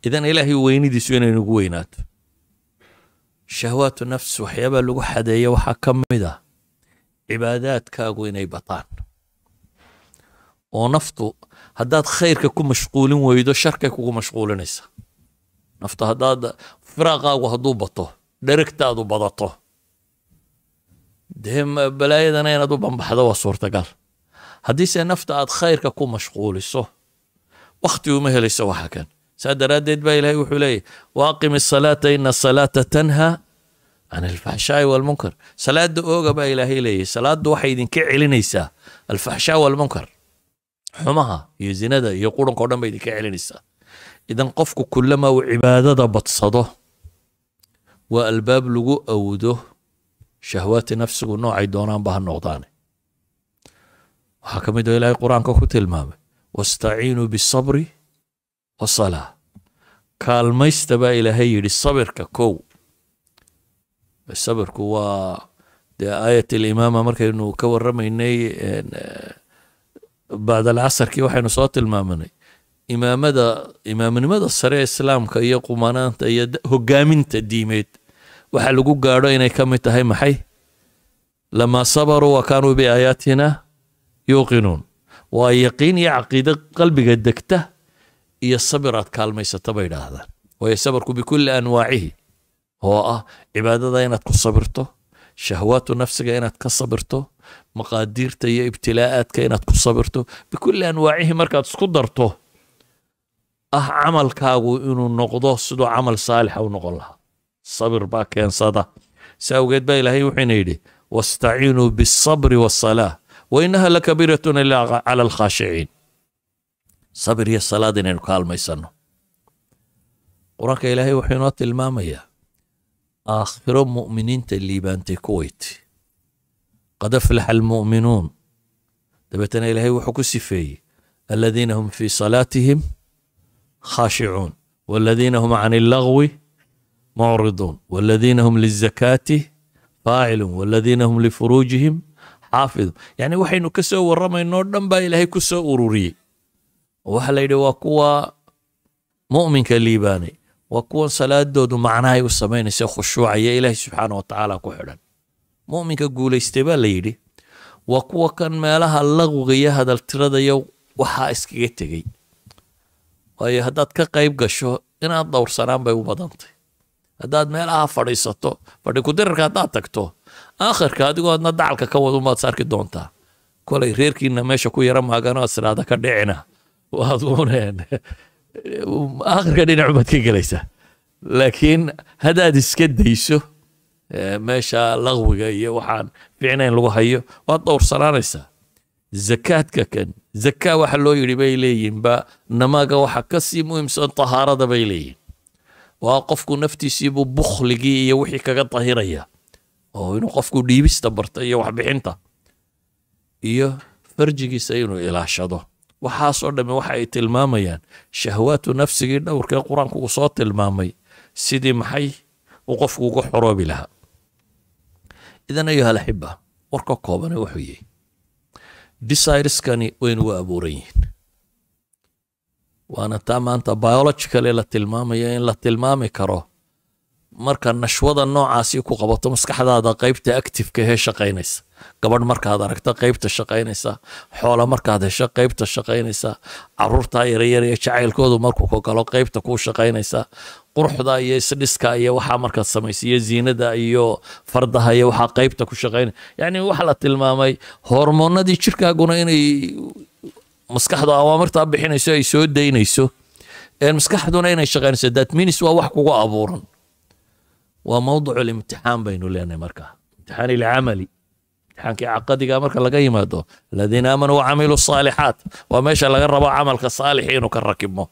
idan ilaahay weynidiisu inay nagu weynaato shahwaatu nafs waxyaabaa lagu xadeeya waxaa ka mid ah cibaadaadkaagu inay bataan oo naftu haddaad khayrka ku mashquulin weydo sharkay kugu mashquulinaysa naftu haddaad firaaqaagu hadduu bato dherigtaadu badato. Dee balaayadana inaad u bambaxdo waa suurtagal. Haddiise nafta aad khayrka ku mashquuliso wakhti uma helayso waxa kan. Saa daraaddeed baa ilaahay wuxuu leeyahy waaqim asalaata ina asalaata tanha can alfaxshaa'i walmunkar salaada ooga baa ilaahay leeyahy salaaddu waxay idinka celinaysaa alfaxshaa walmunkar xumaha iyo zinada iyo quranka o dhan bay idinka celinaysaa. Idan qofku kullama uu cibaadada badsado waa albaab lagu awdo shahwaati nafsigu noocay doonaanba ha noqdaane. Waxaa ka mid oo ilaahay qur'aanka ku tilmaamay wastaciinuu bisabri wasalaa kaalmaysta baa ilaahay yidhi sabirka kow. Sabirku waa dee aayat alimaama markaynu ka warramaynay bacd alcasarkii waxaynu soo tilmaamanay imaamada imaaminimada sare islaamka iyo qumanaanta iyo hogaaminta diimeed waxaa lagu gaadho inay ka mid tahay maxay? Lamaa sabaruu wa kaanuu biaayaatina yuuqinuun. Waa yaqiin iyo caqiide qalbiga degta iyo sabir aad kaalmaysata bay idhaahdaan. Waayo sabarku bikulli anwaacihi oo ah cibaadada inaad ku sabirto shahwaatu nafsiga inaad ka sabirto maqaadiirta iyo ibtilaa'aadka inaad ku sabirto. Bikulli anwaacihi markaad isku darto ah camalkaagu inuu noqdo siduu camal saalixa u noqon lahaa. Sabir baa keensada. Si awgeed baa ilaahay wuxuuna yidhi wastaciinuu bialsabri waasalaa wa inaha lakabiiratun ilaa cala alkhaashiciin sabir iyo salaad inaynu kaalmaysanno qur'aanka ilaahay wuxuu inoo tilmaamayaa aakhiro mu'miniinta liibaantay kuwayti qad aflaxa almu'minuun. Dabeetana ilaahay wuxuu ku sifeeyey aladiina hum fii salaatihim khashicuun waladiina hum can illagwi mucriduun waladiina hum lizakaati faacilun waladiina hum lifuruujihim xaafidun yacni waxaynu ka soo warramaynoo dhan baa ilaahay ku soo ururiyey. Waxaa la yidhi waa kuwa mu'minka liibaanay waa kuwan salaadoodu macnahay u samaynaysa khushuucaya ilaahay subxaana watacaala ku xidhan. Mu'minka guulaystay baa la yidhi waa kuwa kan meelaha laqwiga iyo hadaltirada waxaa iskaga tegey waayo haddaad ka qayb gasho inaad dhowrsanaan bay u badantay. Haddaad meelaha fadhiisato fadhi kudirarka haddaad tagto aakhirka adigoo adna dacalka ka wad umaad sarki doontaa. Kolay reerkiina meesha ku yara maagano aad siraada ka dhicina. Waad uneen aakhirka dhinacumaad ka gelaysaa laakiin haddaad iska dayso meesha laqwiga iyo waxaan ficnayn lagu hayo waad dhowrsanaanaysaa zakaadka kan. Zakaa waxa loo yidhi bay leeyihiin ba namaga waxa ka sii muhiimsan tahaarada bay leeyihiin waa qofku naftiisiibuu bukhligii iyo wixii kaga dahiraya oo inuu qofku dhiibista barta iyo waxbixinta iyo farjigiisa inuu ilaashado. Waxaasoo dhamme waxa ay tilmaamayaan shahwaatu nafsigii dhowrkee qur'aanku uu soo tilmaamay sidii maxay uu qofku uga xoroobi lahaa. Idan ayuha alaxiba warka koobane wuxuu yihi desireskani waynu abuuran yihiin waana taa maanta biologicale la tilmaamayo in la tilmaami karo. Marka nashwada noocaasi ku qabato maskaxdaada qaybta activeka hee shaqaynaysa. Gabadh markaad aragto qaybta shaqaynaysa xoola markaad hesho qaybta shaqaynaysa caruurtaa yaryar iyo jacaylkoodu markuu ka galo qaybta kuu shaqaynaysa quruxda iyo isdhiska iyo waxaa markaad samaysa iyo ziinada iyo fardaha iyo waxaa qaybta ku shaqaynaya yacni waxa la tilmaamay hormoonadii jirkaaguna inay maskaxda awaamirtaa bixinayso ay soo daynayso. Maskaxduna inay shaqaynayso means waa wax kugu abuuran. Waa mawducu limtixaan baynu leenahay markaa imtixaan ilcamali imtixaankii caqadiga marka laga yimaado aladiina aamanuu wacamiluu saalixaat waa meesha laga rabo camalka saalix inuu ka rakibmo.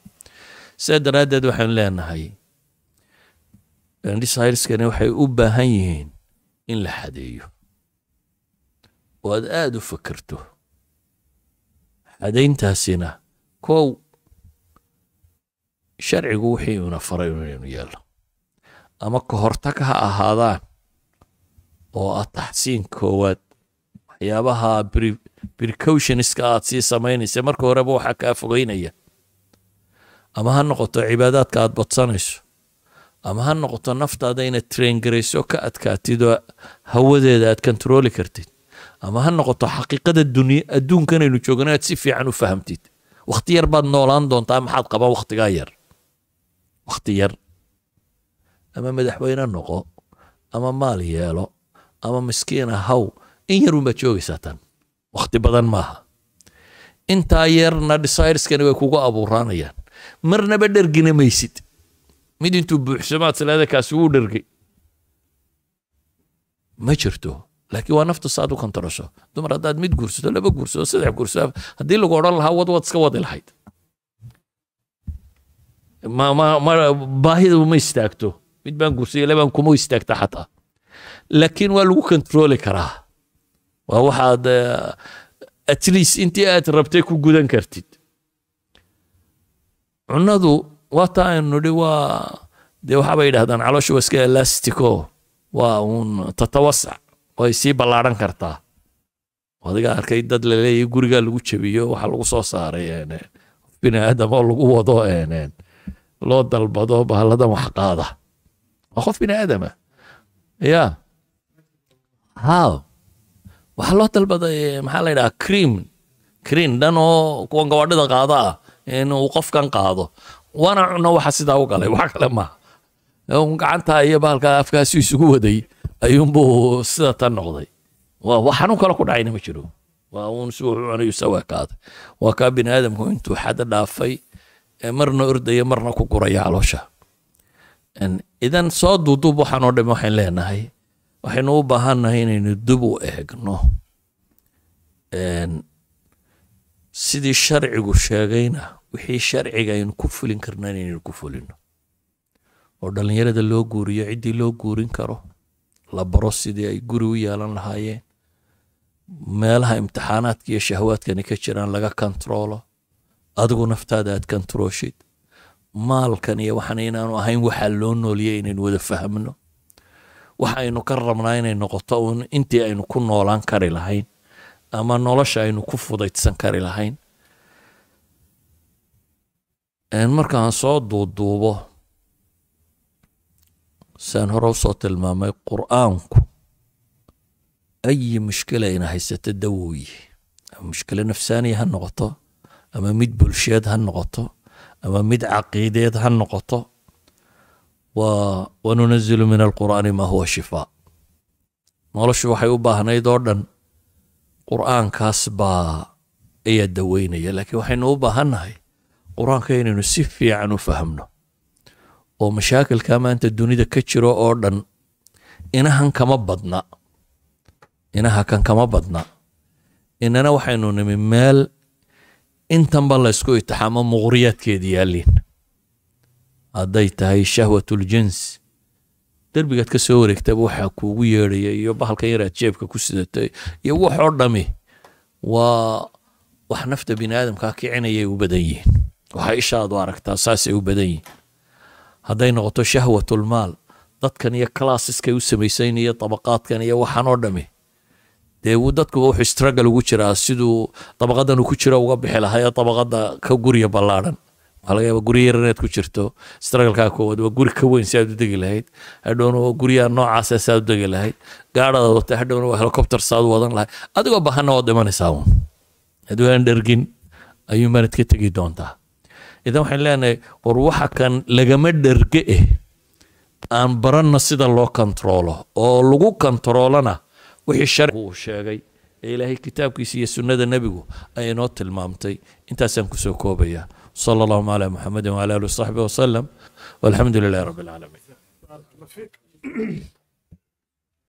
Sidaa daraaddeed waxaynu leenahay desireskani waxay u baahan yihiin in la xadeeyo. Oo aad aada u fakerto xadayntaasina kow sharcigu wixii una faray inaynu yeelno ama ka hortag ha ahaadaan oo ah taxsiin koowaad waxyaabaha precautionska aad sii samaynaysa marka horeba waxaa kaa fogeynaya. Ama ha noqoto cibaadaadka aad badsanayso ama ha noqoto naftaada inaad traingarayso ka adkaatid oo hawadeeda aad kontarooli kartid. Ama ha noqoto xaqiiqada adduunkanaynu joogno aad si fiican u fahamtid. Wakhti yar baad noolaan doontaa maxaad qabaa wakhtigaa yar? Wakhti yar. Ama madaxweyne noqo ama maal yeelo ama miskiina haw in yarun baad joogaysaa tan. Wakhti badan maaha. Intaa yarna desireskani way kugu abuuraanayaan. Marnaba dhergina maysid mid intuu buuxsamaad sileeda kaasi wuu dhergay ma jirto laakiin waa nafta saad u kontarasho dumar haddaad mid guursato laba guursato saddex guursato haddii lagu odhan lahaa wad wad iska wadi lahayd ma ma istaagto mid baan guursaday labaan kuma istaagta xataa laakiin waa lagu kontrooli karaa waa waxaad at least intii aad rabtay ku gudan kartid cunadu waa taa aynu nidhi waa dee waxaabay yidhahdaan caloosha waa iska elastico waa uun tatawasac. Way sii ballaadhan kartaa. Adiga arkay dad la leeyahay gurigaa lagu jabiyo waxaa lagu soo saaray bini aadam oo lagu wado loo dalbado bahalladan wax qaada. Waa qof bini aadama ya haw waxaa loo dalbaday maxaa la yidhaha cream. Cream dhan oo kuwan gawadhida qaada ah inuu qofkan qaado waana cuno waxa sidaa u galay wax kale maaha gacanta iyo bahalka afkaasi isugu waday ayuunbuu sida tan noqday. Wax xanuun kale ku dhacayna ma jiro. Waa uun si wuxuu cunayu sawakaaday waa kaa bini aadamku intuu xada dhaafay marna ordaya marna ku guraya caloosha. Idan soo duuduub waxaan oo dhami waxayn leenahay waxaynu u baahannahay inaynu dib u eegno. Sidii sharcigu sheegayna wixii sharciga aynu ku fulin karna inaynu ku fulino. Oo dhallinyarada loo guuriyo ciddii loo guurin karo la baro sidii ay guri u yeelan lahaayeen meelaha imtixaanaadka iyo shahwaadkani ka jiraan laga kontaroolo adigu naftaada aad kontarooshid maalkan iyo waxaan inaanu ahayn waxaa loo nooliyay inaynu wada fahmno. Waxa aynu ka rabnaa inay noqoto uun intii aynu ku noolaan kari lahayn ama nolosha aynu ku fudaydsan kari lahayn markaan soo duuduubo saan hore u soo tilmaamay qur'aanku. Ayi mushkila ina haysato dawooyi? Ama mushkilo nafsaaniya ha noqoto? Ama mid bulsheed ha noqoto? Ama mid caqiideed ha noqoto? Wanunazilu min alqur'aani maa huwa shifaa. Noloshu waxay u baahnayd oo dhan qur'aankaas baa ayaa daweynaya laakiin waxaynu u baahannahay qur'aanka inaynu si fiican u fahmno oo mashaakilka maanta dunida ka jiro oo dhan inahan kama badna inaha kan kama badna inana waxaynu nimi meel intanba laysku itixaamo muqriyaadkeeda yaalliin hadday tahay shahwatuljins derbigaad ka soo wareegtaba waxaa kuugu yeedhaya iyo bahalkan yaraad jeebka ku sidatay iyo waxoo dhami. Waa wax nafta bini aadamkaa kicinayay u badan yihiin waxaa ishaadu aragtaa saasay u badan yihiin. Hadday noqoto shahwatulmaal dadkan iyo classeska u samaysayn iyo dabaqaadkan iyo waxaan oo dhami. Dee dadku wuxuu struggle ugu jiraa siduu dabaqadan uu ku jiro uga bixi lahaa ee dabaqada ka gurya ballaadhan. Waxaa laga yaaba gurya yar inaad ku jirto strugglkaa koowaad waa guri ka weyn si aad u degi lahayd. Hadhowna waa guryaha noocaasa si aad u degi lahayd. Gaadhaada wata hadhowna waa helicopter saad wadan lahayd. Adigoo bahanna waad dhimanaysaa uun. Haddii aan dhergin ayuunbaanad ka tegi doontaa idan waxaan leenahay war waxa kan lagama dherge eh. Aan baranna sida loo kontaroolo oo lagu kontaroolana wixii sharcigu uu sheegay ee ilaahay kitaabkiisa iyo sunnada nebigu ay inoo tilmaamtay intaasaan ku soo koobayaa. Sal allahuma calaa muxamedin wacala ali wasaxbi wasalam walxamdu lilahi rabbi lcaalamiin